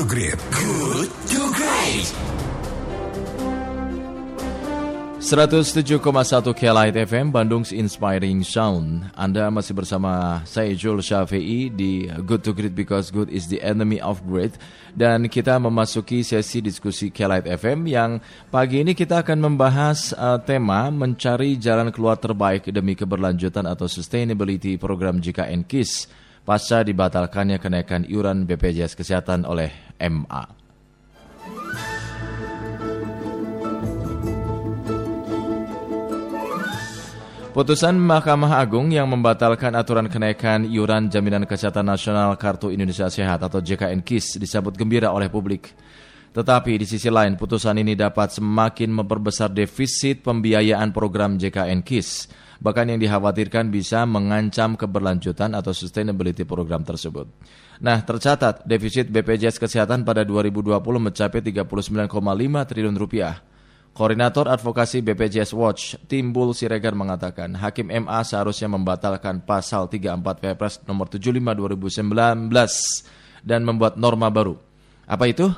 to Great. Good to Great. 107,1 Kelight FM Bandung's Inspiring Sound Anda masih bersama saya Jul Syafi'i di Good to Great Because Good is the Enemy of Great Dan kita memasuki sesi diskusi Kelight FM yang pagi ini kita akan membahas uh, tema Mencari jalan keluar terbaik demi keberlanjutan atau sustainability program JKN KIS Pasca dibatalkannya kenaikan iuran BPJS Kesehatan oleh MA Putusan Mahkamah Agung yang membatalkan aturan kenaikan iuran Jaminan Kesehatan Nasional Kartu Indonesia Sehat atau JKN KIS disambut gembira oleh publik. Tetapi di sisi lain, putusan ini dapat semakin memperbesar defisit pembiayaan program JKN KIS, bahkan yang dikhawatirkan bisa mengancam keberlanjutan atau sustainability program tersebut. Nah, tercatat defisit BPJS Kesehatan pada 2020 mencapai 39,5 triliun rupiah Koordinator Advokasi BPJS Watch, Timbul Siregar mengatakan, Hakim MA seharusnya membatalkan pasal 34 Perpres nomor 75 2019 dan membuat norma baru. Apa itu?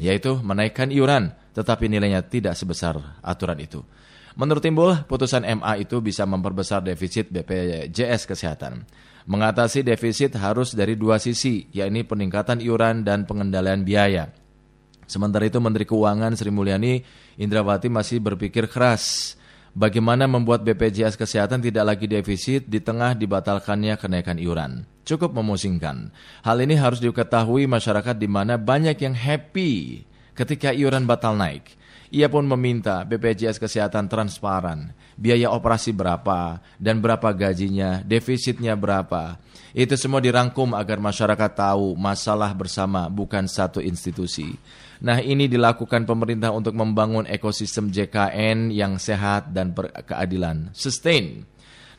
Yaitu menaikkan iuran, tetapi nilainya tidak sebesar aturan itu. Menurut Timbul, putusan MA itu bisa memperbesar defisit BPJS Kesehatan. Mengatasi defisit harus dari dua sisi, yakni peningkatan iuran dan pengendalian biaya. Sementara itu Menteri Keuangan Sri Mulyani Indrawati masih berpikir keras bagaimana membuat BPJS Kesehatan tidak lagi defisit di tengah dibatalkannya kenaikan iuran. Cukup memusingkan. Hal ini harus diketahui masyarakat di mana banyak yang happy ketika iuran batal naik. Ia pun meminta BPJS Kesehatan transparan, biaya operasi berapa, dan berapa gajinya, defisitnya berapa. Itu semua dirangkum agar masyarakat tahu masalah bersama bukan satu institusi. Nah ini dilakukan pemerintah untuk membangun ekosistem JKN yang sehat dan berkeadilan. Sustain.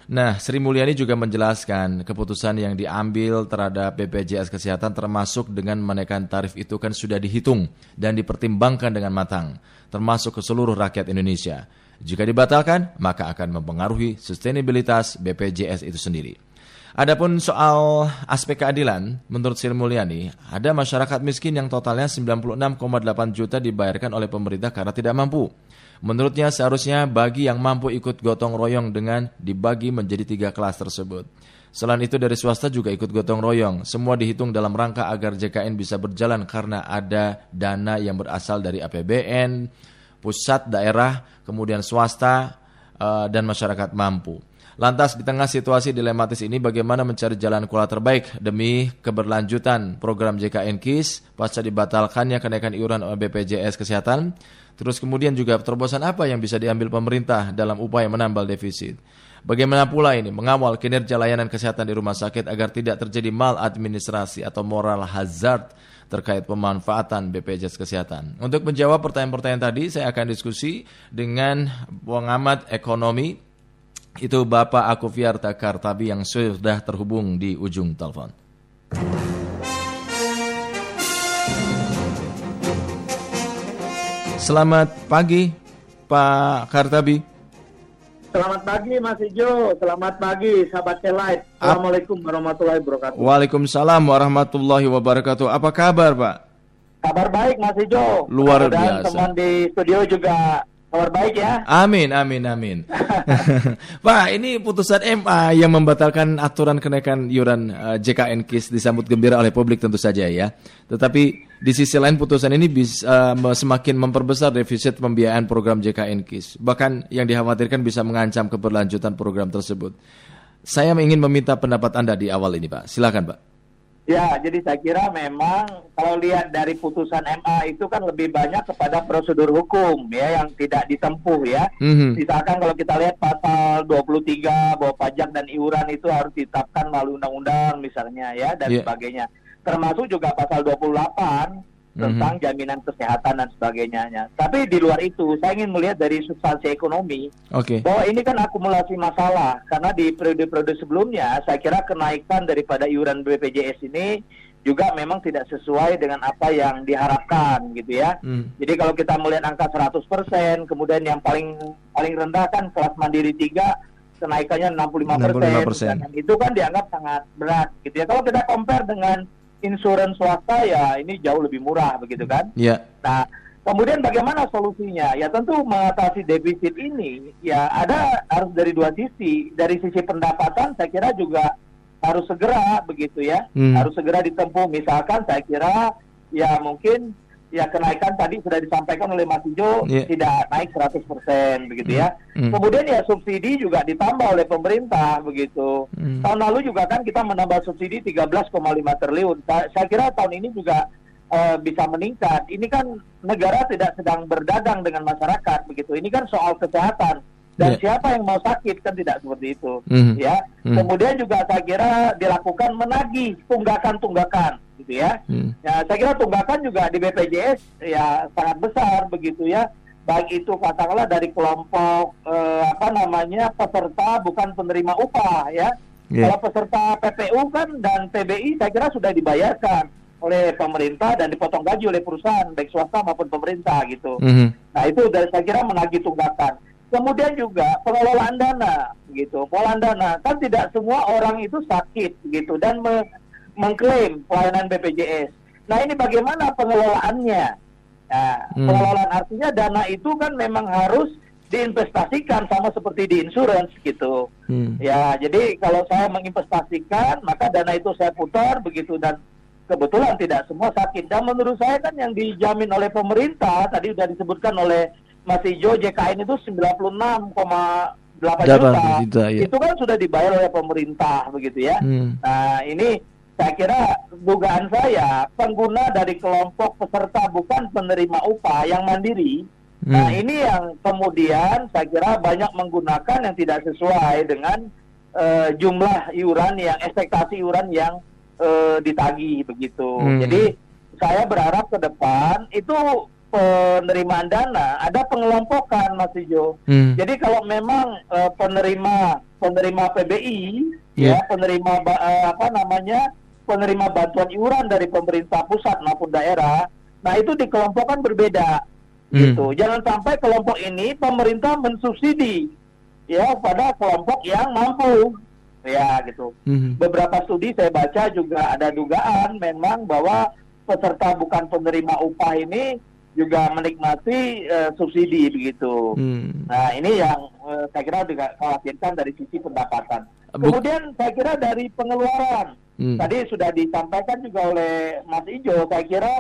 Nah, Sri Mulyani juga menjelaskan keputusan yang diambil terhadap BPJS Kesehatan termasuk dengan menaikkan tarif itu kan sudah dihitung dan dipertimbangkan dengan matang, termasuk ke seluruh rakyat Indonesia. Jika dibatalkan, maka akan mempengaruhi sustainabilitas BPJS itu sendiri. Adapun soal aspek keadilan, menurut Sri Mulyani, ada masyarakat miskin yang totalnya 96,8 juta dibayarkan oleh pemerintah karena tidak mampu. Menurutnya seharusnya bagi yang mampu ikut gotong royong dengan dibagi menjadi tiga kelas tersebut. Selain itu dari swasta juga ikut gotong royong. Semua dihitung dalam rangka agar JKN bisa berjalan karena ada dana yang berasal dari APBN, pusat, daerah, kemudian swasta, eh, dan masyarakat mampu. Lantas di tengah situasi dilematis ini bagaimana mencari jalan keluar terbaik demi keberlanjutan program JKN KIS pasca dibatalkannya kenaikan iuran BPJS Kesehatan? Terus kemudian juga terobosan apa yang bisa diambil pemerintah dalam upaya menambal defisit? Bagaimana pula ini mengawal kinerja layanan kesehatan di rumah sakit agar tidak terjadi maladministrasi atau moral hazard terkait pemanfaatan BPJS Kesehatan. Untuk menjawab pertanyaan-pertanyaan tadi, saya akan diskusi dengan pengamat ekonomi itu Bapak Akufiarta Kartabi yang sudah terhubung di ujung telepon. Selamat pagi Pak Kartabi. Selamat pagi Mas Ijo, selamat pagi sahabat Kelight. Assalamualaikum warahmatullahi wabarakatuh. Waalaikumsalam warahmatullahi wabarakatuh. Apa kabar Pak? Kabar baik Mas Ijo. Luar Dan biasa. teman di studio juga Kabar baik ya. Amin, amin, amin. Pak, ini putusan MA yang membatalkan aturan kenaikan iuran uh, eh, JKN KIS disambut gembira oleh publik tentu saja ya. Tetapi di sisi lain putusan ini bisa uh, semakin memperbesar defisit pembiayaan program JKN KIS. Bahkan yang dikhawatirkan bisa mengancam keberlanjutan program tersebut. Saya ingin meminta pendapat Anda di awal ini, Pak. Silakan, Pak. Ya, jadi saya kira memang kalau lihat dari putusan MA itu kan lebih banyak kepada prosedur hukum ya yang tidak ditempuh ya. Mm-hmm. Misalkan kalau kita lihat pasal 23 bahwa pajak dan iuran itu harus ditetapkan melalui undang-undang misalnya ya dan yeah. sebagainya. Termasuk juga pasal 28 tentang mm -hmm. jaminan kesehatan dan sebagainya. Tapi di luar itu, saya ingin melihat dari substansi ekonomi okay. bahwa ini kan akumulasi masalah karena di periode-periode sebelumnya saya kira kenaikan daripada iuran BPJS ini juga memang tidak sesuai dengan apa yang diharapkan gitu ya. Mm. Jadi kalau kita melihat angka 100%, kemudian yang paling paling rendah kan kelas mandiri 3 kenaikannya 65%, 65%. Dan itu kan dianggap sangat berat gitu ya. Kalau kita compare dengan insurans swasta ya ini jauh lebih murah begitu kan? Iya. Yeah. Nah, kemudian bagaimana solusinya? Ya tentu mengatasi defisit ini ya ada harus dari dua sisi. Dari sisi pendapatan saya kira juga harus segera begitu ya. Hmm. Harus segera ditempuh. Misalkan saya kira ya mungkin ya kenaikan tadi sudah disampaikan oleh Mas Ijo yeah. tidak naik 100% begitu ya. Mm. Kemudian ya subsidi juga ditambah oleh pemerintah begitu. Mm. Tahun lalu juga kan kita menambah subsidi 13,5 triliun. Saya, saya kira tahun ini juga uh, bisa meningkat. Ini kan negara tidak sedang berdagang dengan masyarakat begitu. Ini kan soal kesehatan dan yeah. siapa yang mau sakit kan tidak seperti itu mm. ya. Mm. Kemudian juga saya kira dilakukan menagih tunggakan-tunggakan gitu ya. Hmm. Ya saya kira tunggakan juga di BPJS ya sangat besar begitu ya. Baik itu katakanlah dari kelompok eh, apa namanya peserta bukan penerima upah ya. Yeah. Kalau peserta PPU kan dan PBI saya kira sudah dibayarkan oleh pemerintah dan dipotong gaji oleh perusahaan baik swasta maupun pemerintah gitu. Mm -hmm. Nah itu dari saya kira menagih tunggakan. Kemudian juga pengelolaan dana gitu, pengelolaan dana kan tidak semua orang itu sakit gitu dan me mengklaim pelayanan BPJS. Nah ini bagaimana pengelolaannya? Nah, hmm. Pengelolaan artinya dana itu kan memang harus diinvestasikan sama seperti di insurance gitu. Hmm. Ya, jadi kalau saya menginvestasikan, maka dana itu saya putar begitu dan kebetulan tidak semua sakit. Dan menurut saya kan yang dijamin oleh pemerintah tadi sudah disebutkan oleh Mas Ijo JKN itu 96,8 juta. juta ya. Itu kan sudah dibayar oleh pemerintah begitu ya. Hmm. Nah, ini saya kira dugaan saya pengguna dari kelompok peserta bukan penerima upah yang mandiri hmm. nah ini yang kemudian saya kira banyak menggunakan yang tidak sesuai dengan uh, jumlah iuran yang ekspektasi iuran yang uh, ditagih begitu hmm. jadi saya berharap ke depan itu penerimaan dana ada pengelompokan Mas Ijo. Hmm. Jadi kalau memang uh, penerima penerima PBI yeah. ya penerima uh, apa namanya penerima bantuan iuran dari pemerintah pusat maupun daerah, nah itu dikelompokkan berbeda. Hmm. Gitu. Jangan sampai kelompok ini pemerintah mensubsidi ya pada kelompok yang mampu. Ya gitu. Hmm. Beberapa studi saya baca juga ada dugaan memang bahwa peserta bukan penerima upah ini juga menikmati uh, subsidi begitu. Hmm. Nah ini yang uh, saya kira juga khawatirkan dari sisi pendapatan. Kemudian saya kira dari pengeluaran Hmm. Tadi sudah disampaikan juga oleh Mas Ijo, saya kira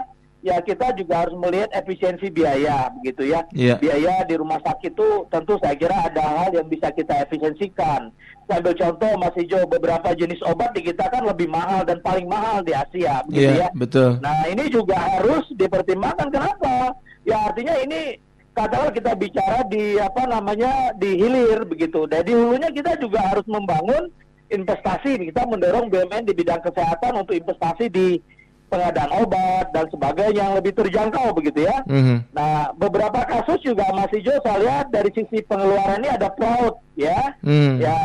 ya kita juga harus melihat efisiensi biaya begitu ya. Yeah. Biaya di rumah sakit itu tentu saya kira ada hal yang bisa kita efisiensikan. Saya ambil contoh Mas Ijo, beberapa jenis obat di kita kan lebih mahal dan paling mahal di Asia begitu yeah, ya. betul. Nah, ini juga harus dipertimbangkan kenapa? Ya artinya ini katakanlah kita bicara di apa namanya di hilir begitu. Dan di hulunya kita juga harus membangun investasi kita mendorong BUMN di bidang kesehatan untuk investasi di pengadaan obat dan sebagainya yang lebih terjangkau begitu ya. Mm-hmm. Nah beberapa kasus juga masih Jo saya lihat dari sisi pengeluaran ini ada fraud ya. Mm. Ya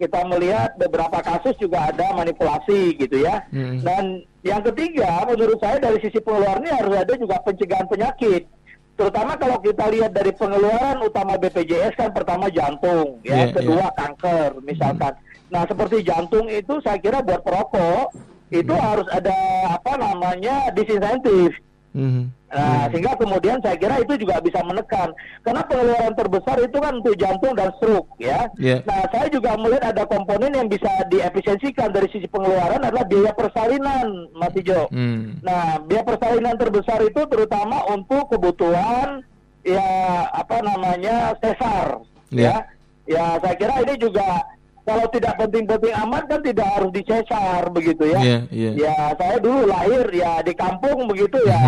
kita melihat beberapa kasus juga ada manipulasi gitu ya. Mm. Dan yang ketiga menurut saya dari sisi pengeluaran ini harus ada juga pencegahan penyakit. Terutama kalau kita lihat dari pengeluaran utama BPJS kan pertama jantung ya, yeah, kedua yeah. kanker misalkan. Mm. Nah, seperti jantung itu saya kira buat perokok itu hmm. harus ada apa namanya disinsentif. Hmm. Nah, hmm. sehingga kemudian saya kira itu juga bisa menekan karena pengeluaran terbesar itu kan untuk jantung dan stroke ya. Yeah. Nah, saya juga melihat ada komponen yang bisa diefisiensikan dari sisi pengeluaran adalah biaya persalinan, Mas Ijo. Hmm. Nah, biaya persalinan terbesar itu terutama untuk kebutuhan ya apa namanya sesar yeah. ya. Ya, saya kira ini juga kalau tidak penting-penting amat kan tidak harus dicesar begitu ya. Yeah, yeah. Ya saya dulu lahir ya di kampung begitu ya.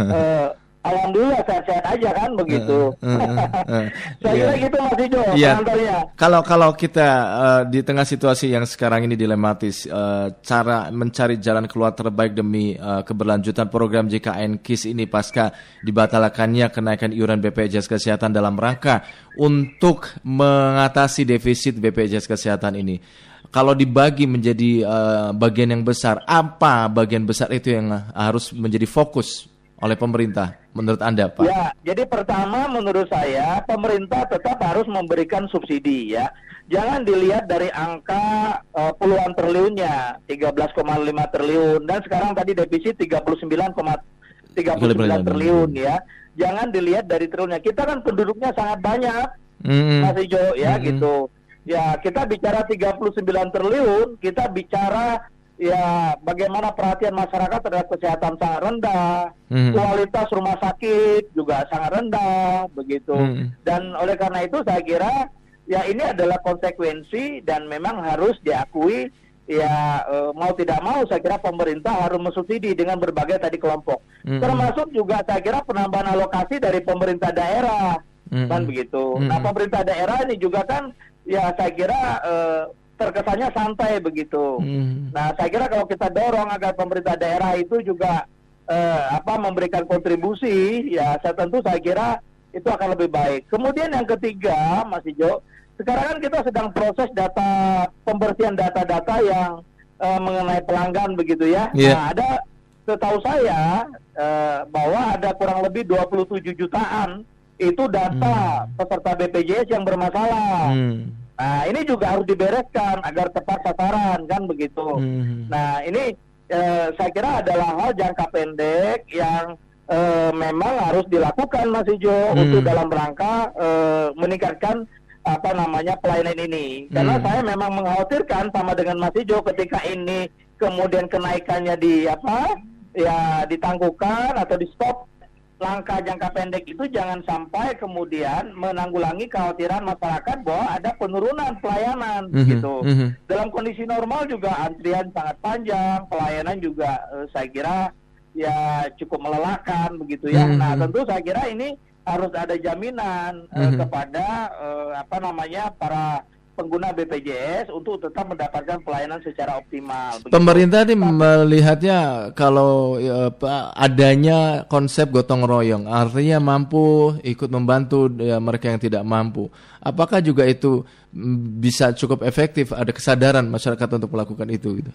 uh, Alhamdulillah sehat-sehat aja kan begitu. Uh, uh, uh, uh, Saya yeah. kira gitu Mas Ijo yeah. Kalau kalau kita uh, di tengah situasi yang sekarang ini dilematis, uh, cara mencari jalan keluar terbaik demi uh, keberlanjutan program JKN KIS ini pasca dibatalkannya kenaikan iuran BPJS Kesehatan dalam rangka untuk mengatasi defisit BPJS Kesehatan ini. Kalau dibagi menjadi uh, bagian yang besar, apa bagian besar itu yang harus menjadi fokus oleh pemerintah menurut Anda, Pak? Ya, jadi pertama menurut saya pemerintah tetap harus memberikan subsidi ya. Jangan dilihat dari angka uh, puluhan triliunnya, 13,5 triliun dan sekarang tadi defisit 39,39 39 triliun ya. Jangan dilihat dari triliunnya. Kita kan penduduknya sangat banyak. Mm Mas Ijo ya mm -hmm. gitu. Ya, kita bicara 39 triliun, kita bicara ya bagaimana perhatian masyarakat terhadap kesehatan sangat rendah, hmm. kualitas rumah sakit juga sangat rendah, begitu. Hmm. Dan oleh karena itu saya kira ya ini adalah konsekuensi dan memang harus diakui ya e, mau tidak mau saya kira pemerintah harus mensubsidi dengan berbagai tadi kelompok. Hmm. Termasuk juga saya kira penambahan alokasi dari pemerintah daerah, hmm. kan begitu. Hmm. Nah pemerintah daerah ini juga kan ya saya kira e, terkesannya santai begitu. Hmm. Nah, saya kira kalau kita dorong agar pemerintah daerah itu juga eh, apa memberikan kontribusi, ya saya tentu saya kira itu akan lebih baik. Kemudian yang ketiga, Mas Ijo, sekarang kan kita sedang proses data pembersihan data-data yang eh, mengenai pelanggan begitu ya. Yeah. Nah, ada setahu saya eh, bahwa ada kurang lebih 27 jutaan itu data hmm. peserta BPJS yang bermasalah. Hmm. Nah, ini juga harus dibereskan agar tepat sasaran kan begitu. Hmm. Nah, ini eh, saya kira adalah hal jangka pendek yang eh, memang harus dilakukan Mas Ijo hmm. untuk dalam rangka eh, meningkatkan apa namanya pelayanan ini. Karena hmm. saya memang mengkhawatirkan sama dengan Mas Ijo ketika ini kemudian kenaikannya di apa ya ditangguhkan atau di stop langkah jangka pendek itu jangan sampai kemudian menanggulangi kekhawatiran masyarakat bahwa ada penurunan pelayanan mm -hmm. gitu. Mm -hmm. Dalam kondisi normal juga antrian sangat panjang, pelayanan juga uh, saya kira ya cukup melelahkan begitu ya. Mm -hmm. Nah, tentu saya kira ini harus ada jaminan mm -hmm. kepada uh, apa namanya para pengguna BPJS untuk tetap mendapatkan pelayanan secara optimal. Begitu. Pemerintah ini melihatnya kalau ya, adanya konsep gotong royong, artinya mampu ikut membantu ya, mereka yang tidak mampu. Apakah juga itu mm, bisa cukup efektif? Ada kesadaran masyarakat untuk melakukan itu? Gitu?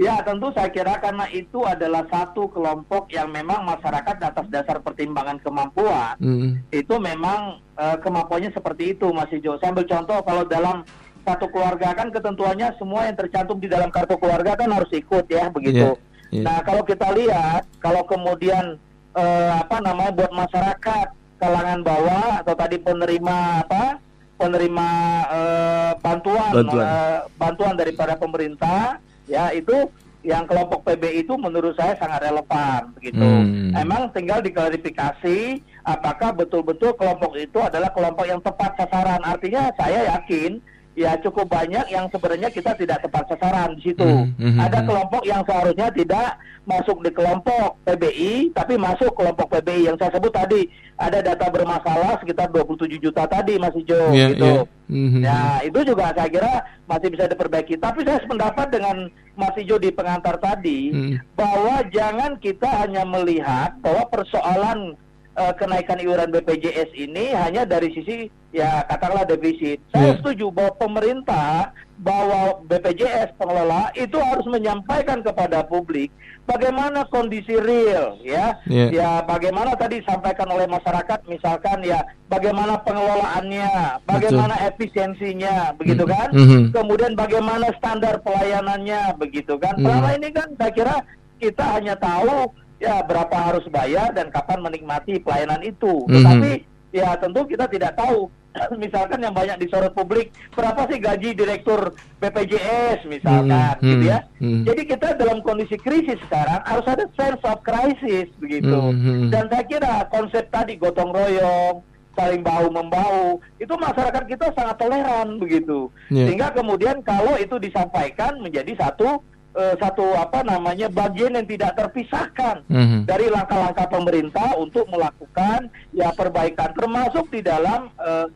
Ya tentu saya kira karena itu adalah satu kelompok yang memang masyarakat atas dasar pertimbangan kemampuan mm. itu memang uh, kemampuannya seperti itu Mas Ijo. Saya ambil contoh kalau dalam satu keluarga kan ketentuannya semua yang tercantum di dalam kartu keluarga kan harus ikut ya begitu. Yeah, yeah. Nah kalau kita lihat kalau kemudian uh, apa namanya buat masyarakat kalangan bawah atau tadi penerima apa penerima uh, bantuan bantuan. Uh, bantuan daripada pemerintah ya itu yang kelompok PB itu menurut saya sangat relevan begitu. Hmm. Emang tinggal diklarifikasi apakah betul-betul kelompok itu adalah kelompok yang tepat sasaran. Artinya saya yakin ya cukup banyak yang sebenarnya kita tidak tepat sasaran di situ. Mm -hmm. Ada kelompok yang seharusnya tidak masuk di kelompok PBI, tapi masuk kelompok PBI yang saya sebut tadi. Ada data bermasalah sekitar 27 juta tadi, Mas Ijo, yeah, gitu. Yeah. Mm -hmm. Ya, itu juga saya kira masih bisa diperbaiki. Tapi saya sependapat dengan Mas Ijo di pengantar tadi, mm. bahwa jangan kita hanya melihat bahwa persoalan uh, kenaikan iuran BPJS ini hanya dari sisi ya katakanlah defisit. Saya yeah. setuju bahwa pemerintah bahwa BPJS pengelola itu harus menyampaikan kepada publik bagaimana kondisi real ya. Yeah. Ya bagaimana tadi disampaikan oleh masyarakat misalkan ya bagaimana pengelolaannya, bagaimana Betul. efisiensinya begitu kan? Mm -hmm. Kemudian bagaimana standar pelayanannya begitu kan. Mm. Selama ini kan saya kira kita hanya tahu ya berapa harus bayar dan kapan menikmati pelayanan itu. Mm-hmm. Tetapi ya tentu kita tidak tahu misalkan yang banyak disorot publik berapa sih gaji direktur BPJS misalkan mm-hmm. gitu ya. Mm-hmm. Jadi kita dalam kondisi krisis sekarang harus ada sense of crisis begitu. Mm-hmm. Dan saya kira konsep tadi gotong royong saling bahu membahu itu masyarakat kita sangat toleran begitu yeah. sehingga kemudian kalau itu disampaikan menjadi satu uh, satu apa namanya bagian yang tidak terpisahkan mm-hmm. dari langkah-langkah pemerintah untuk melakukan ya perbaikan termasuk di dalam uh,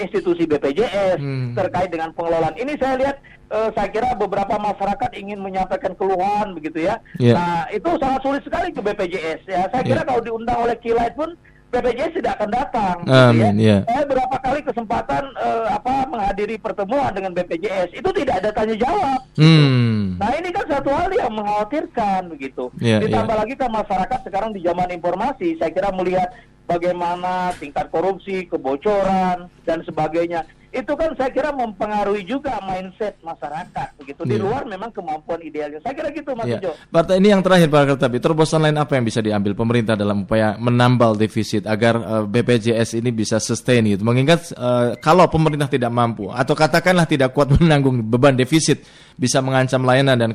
institusi BPJS mm. terkait dengan pengelolaan ini saya lihat uh, saya kira beberapa masyarakat ingin menyampaikan keluhan begitu ya yeah. nah itu sangat sulit sekali ke BPJS ya saya kira yeah. kalau diundang oleh Kilait pun BPJS tidak akan datang. Amin, gitu ya. yeah. Saya berapa kali kesempatan uh, apa menghadiri pertemuan dengan BPJS itu tidak ada tanya jawab. Hmm. Hmm. Nah ini kan satu hal yang mengkhawatirkan begitu. Yeah, Ditambah yeah. lagi kan masyarakat sekarang di zaman informasi, saya kira melihat bagaimana tingkat korupsi, kebocoran dan sebagainya itu kan saya kira mempengaruhi juga mindset masyarakat. Begitu. Di iya. luar memang kemampuan idealnya. Saya kira gitu Mas yeah. Partai ini yang terakhir Pak Kertabi terobosan lain apa yang bisa diambil pemerintah dalam upaya menambal defisit agar uh, eh, BPJS ini bisa sustain gitu? Mengingat uh, kalau pemerintah tidak mampu atau katakanlah tidak kuat menanggung beban defisit bisa mengancam layanan dan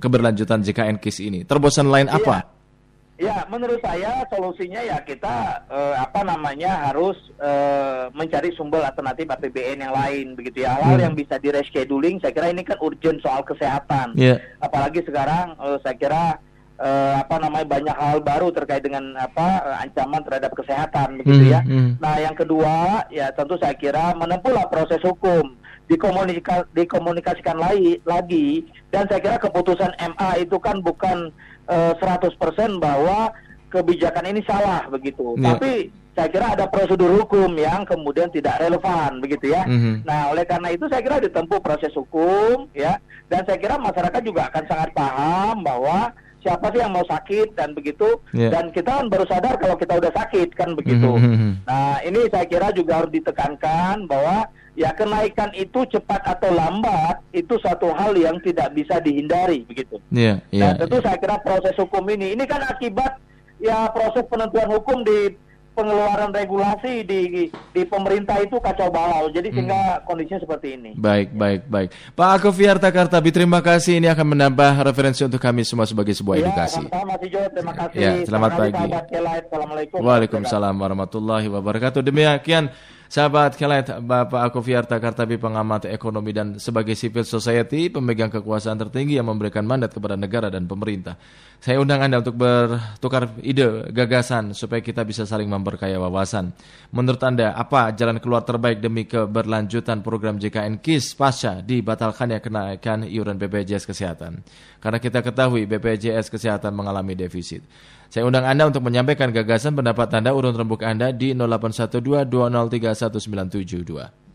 keberlanjutan JKN KIS ini. Terobosan lain yeah. apa Ya, menurut saya solusinya ya kita uh, apa namanya harus uh, mencari sumber alternatif APBN yang lain begitu ya. Hal hmm. yang bisa di rescheduling saya kira ini kan urgent soal kesehatan. Yeah. Apalagi sekarang uh, saya kira uh, apa namanya banyak hal baru terkait dengan apa uh, ancaman terhadap kesehatan begitu hmm, ya. Hmm. Nah, yang kedua ya tentu saya kira menempuhlah proses hukum dikomunika dikomunikasikan lagi lagi dan saya kira keputusan MA itu kan bukan 100% bahwa kebijakan ini salah begitu. Yeah. Tapi saya kira ada prosedur hukum yang kemudian tidak relevan begitu ya. Mm -hmm. Nah, oleh karena itu saya kira ditempuh proses hukum ya dan saya kira masyarakat juga akan sangat paham bahwa siapa sih yang mau sakit dan begitu yeah. dan kita kan baru sadar kalau kita udah sakit kan begitu. Mm -hmm. Nah, ini saya kira juga harus ditekankan bahwa ya kenaikan itu cepat atau lambat itu satu hal yang tidak bisa dihindari begitu. Yeah, yeah, nah, tentu yeah. saya kira proses hukum ini ini kan akibat ya proses penentuan hukum di pengeluaran regulasi di di pemerintah itu kacau balau. Jadi hmm. sehingga kondisinya seperti ini. Baik, baik, baik. Pak Akofiarta Kartabi, terima kasih. Ini akan menambah referensi untuk kami semua sebagai sebuah ya, edukasi. Mas terima kasih. Ya, selamat pagi. Assalamualaikum. Waalaikumsalam warahmatullahi wabarakatuh. Demikian Sahabat Kelet, Bapak Aku Fiarta Kartabi pengamat ekonomi dan sebagai civil society, pemegang kekuasaan tertinggi yang memberikan mandat kepada negara dan pemerintah. Saya undang Anda untuk bertukar ide, gagasan, supaya kita bisa saling memperkaya wawasan. Menurut Anda, apa jalan keluar terbaik demi keberlanjutan program JKN KIS pasca dibatalkannya kenaikan iuran BPJS Kesehatan? Karena kita ketahui BPJS Kesehatan mengalami defisit. Saya undang Anda untuk menyampaikan gagasan pendapat Anda urun rembuk Anda di 0812 203 1972.